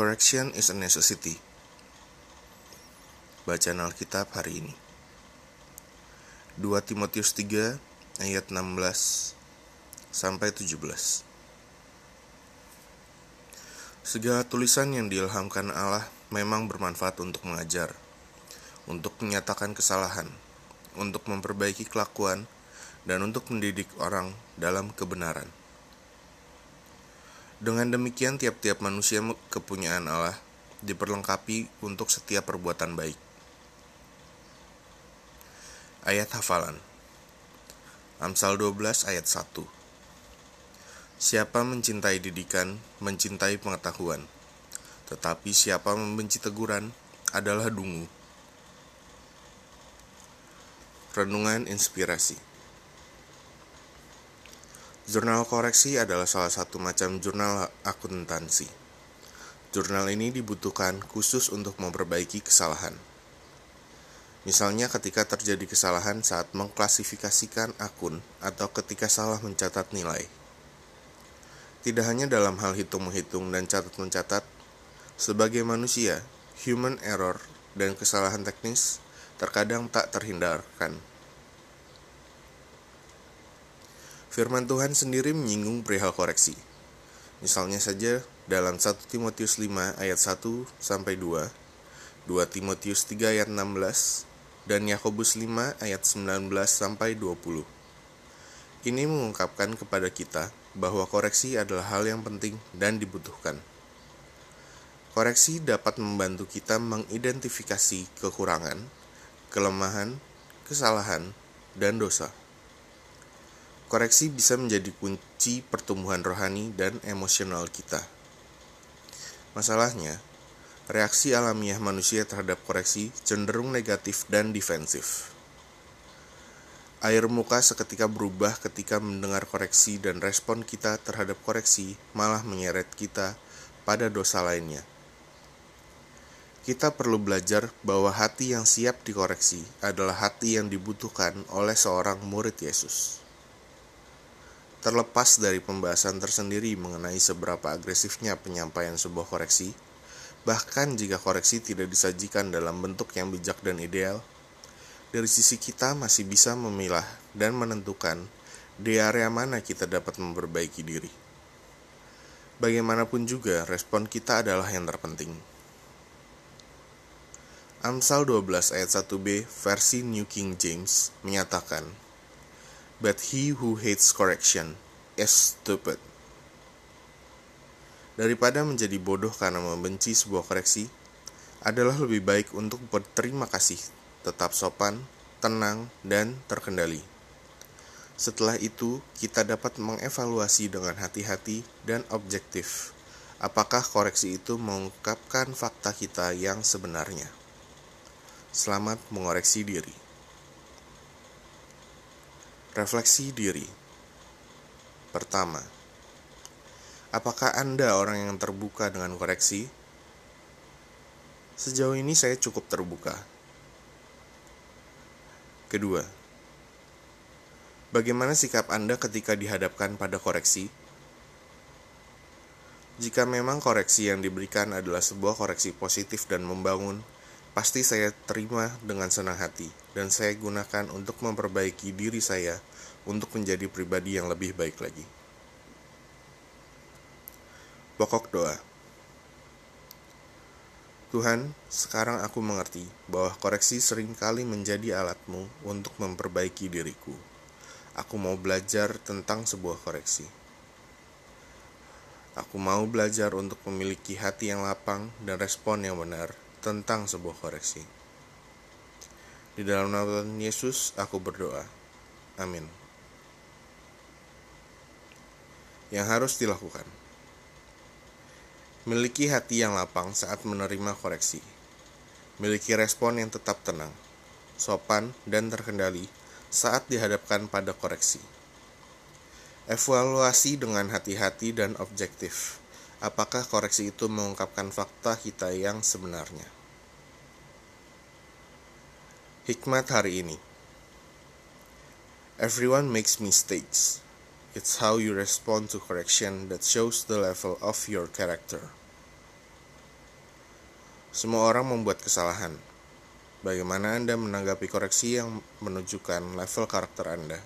Correction is a necessity. Bacaan Alkitab hari ini. 2 Timotius 3 ayat 16 sampai 17. Segala tulisan yang diilhamkan Allah memang bermanfaat untuk mengajar, untuk menyatakan kesalahan, untuk memperbaiki kelakuan, dan untuk mendidik orang dalam kebenaran. Dengan demikian, tiap-tiap manusia kepunyaan Allah diperlengkapi untuk setiap perbuatan baik. Ayat hafalan Amsal 12 ayat 1 Siapa mencintai didikan, mencintai pengetahuan. Tetapi siapa membenci teguran adalah dungu. Renungan Inspirasi Jurnal koreksi adalah salah satu macam jurnal akuntansi. Jurnal ini dibutuhkan khusus untuk memperbaiki kesalahan. Misalnya ketika terjadi kesalahan saat mengklasifikasikan akun atau ketika salah mencatat nilai. Tidak hanya dalam hal hitung-menghitung dan catat-mencatat, sebagai manusia, human error dan kesalahan teknis terkadang tak terhindarkan. Firman Tuhan sendiri menyinggung perihal koreksi. Misalnya saja dalam 1 Timotius 5 ayat 1 sampai 2, 2 Timotius 3 ayat 16, dan Yakobus 5 ayat 19 sampai 20. Ini mengungkapkan kepada kita bahwa koreksi adalah hal yang penting dan dibutuhkan. Koreksi dapat membantu kita mengidentifikasi kekurangan, kelemahan, kesalahan, dan dosa. Koreksi bisa menjadi kunci pertumbuhan rohani dan emosional kita. Masalahnya, reaksi alamiah manusia terhadap koreksi cenderung negatif dan defensif. Air muka seketika berubah ketika mendengar koreksi dan respon kita terhadap koreksi malah menyeret kita pada dosa lainnya. Kita perlu belajar bahwa hati yang siap dikoreksi adalah hati yang dibutuhkan oleh seorang murid Yesus. Terlepas dari pembahasan tersendiri mengenai seberapa agresifnya penyampaian sebuah koreksi, bahkan jika koreksi tidak disajikan dalam bentuk yang bijak dan ideal, dari sisi kita masih bisa memilah dan menentukan di area mana kita dapat memperbaiki diri. Bagaimanapun juga, respon kita adalah yang terpenting. Amsal 12 ayat 1b versi New King James menyatakan, but he who hates correction is stupid. Daripada menjadi bodoh karena membenci sebuah koreksi, adalah lebih baik untuk berterima kasih, tetap sopan, tenang, dan terkendali. Setelah itu, kita dapat mengevaluasi dengan hati-hati dan objektif apakah koreksi itu mengungkapkan fakta kita yang sebenarnya. Selamat mengoreksi diri. Refleksi diri. Pertama, apakah Anda orang yang terbuka dengan koreksi? Sejauh ini saya cukup terbuka. Kedua, bagaimana sikap Anda ketika dihadapkan pada koreksi? Jika memang koreksi yang diberikan adalah sebuah koreksi positif dan membangun, pasti saya terima dengan senang hati dan saya gunakan untuk memperbaiki diri saya untuk menjadi pribadi yang lebih baik lagi. Pokok doa. Tuhan, sekarang aku mengerti bahwa koreksi sering kali menjadi alatmu untuk memperbaiki diriku. Aku mau belajar tentang sebuah koreksi. Aku mau belajar untuk memiliki hati yang lapang dan respon yang benar tentang sebuah koreksi. Di dalam nama Yesus, aku berdoa. Amin. Yang harus dilakukan: miliki hati yang lapang saat menerima koreksi, miliki respon yang tetap tenang, sopan, dan terkendali saat dihadapkan pada koreksi. Evaluasi dengan hati-hati dan objektif apakah koreksi itu mengungkapkan fakta kita yang sebenarnya. Hikmat hari ini. Everyone makes mistakes. It's how you respond to correction that shows the level of your character. Semua orang membuat kesalahan. Bagaimana Anda menanggapi koreksi yang menunjukkan level karakter Anda?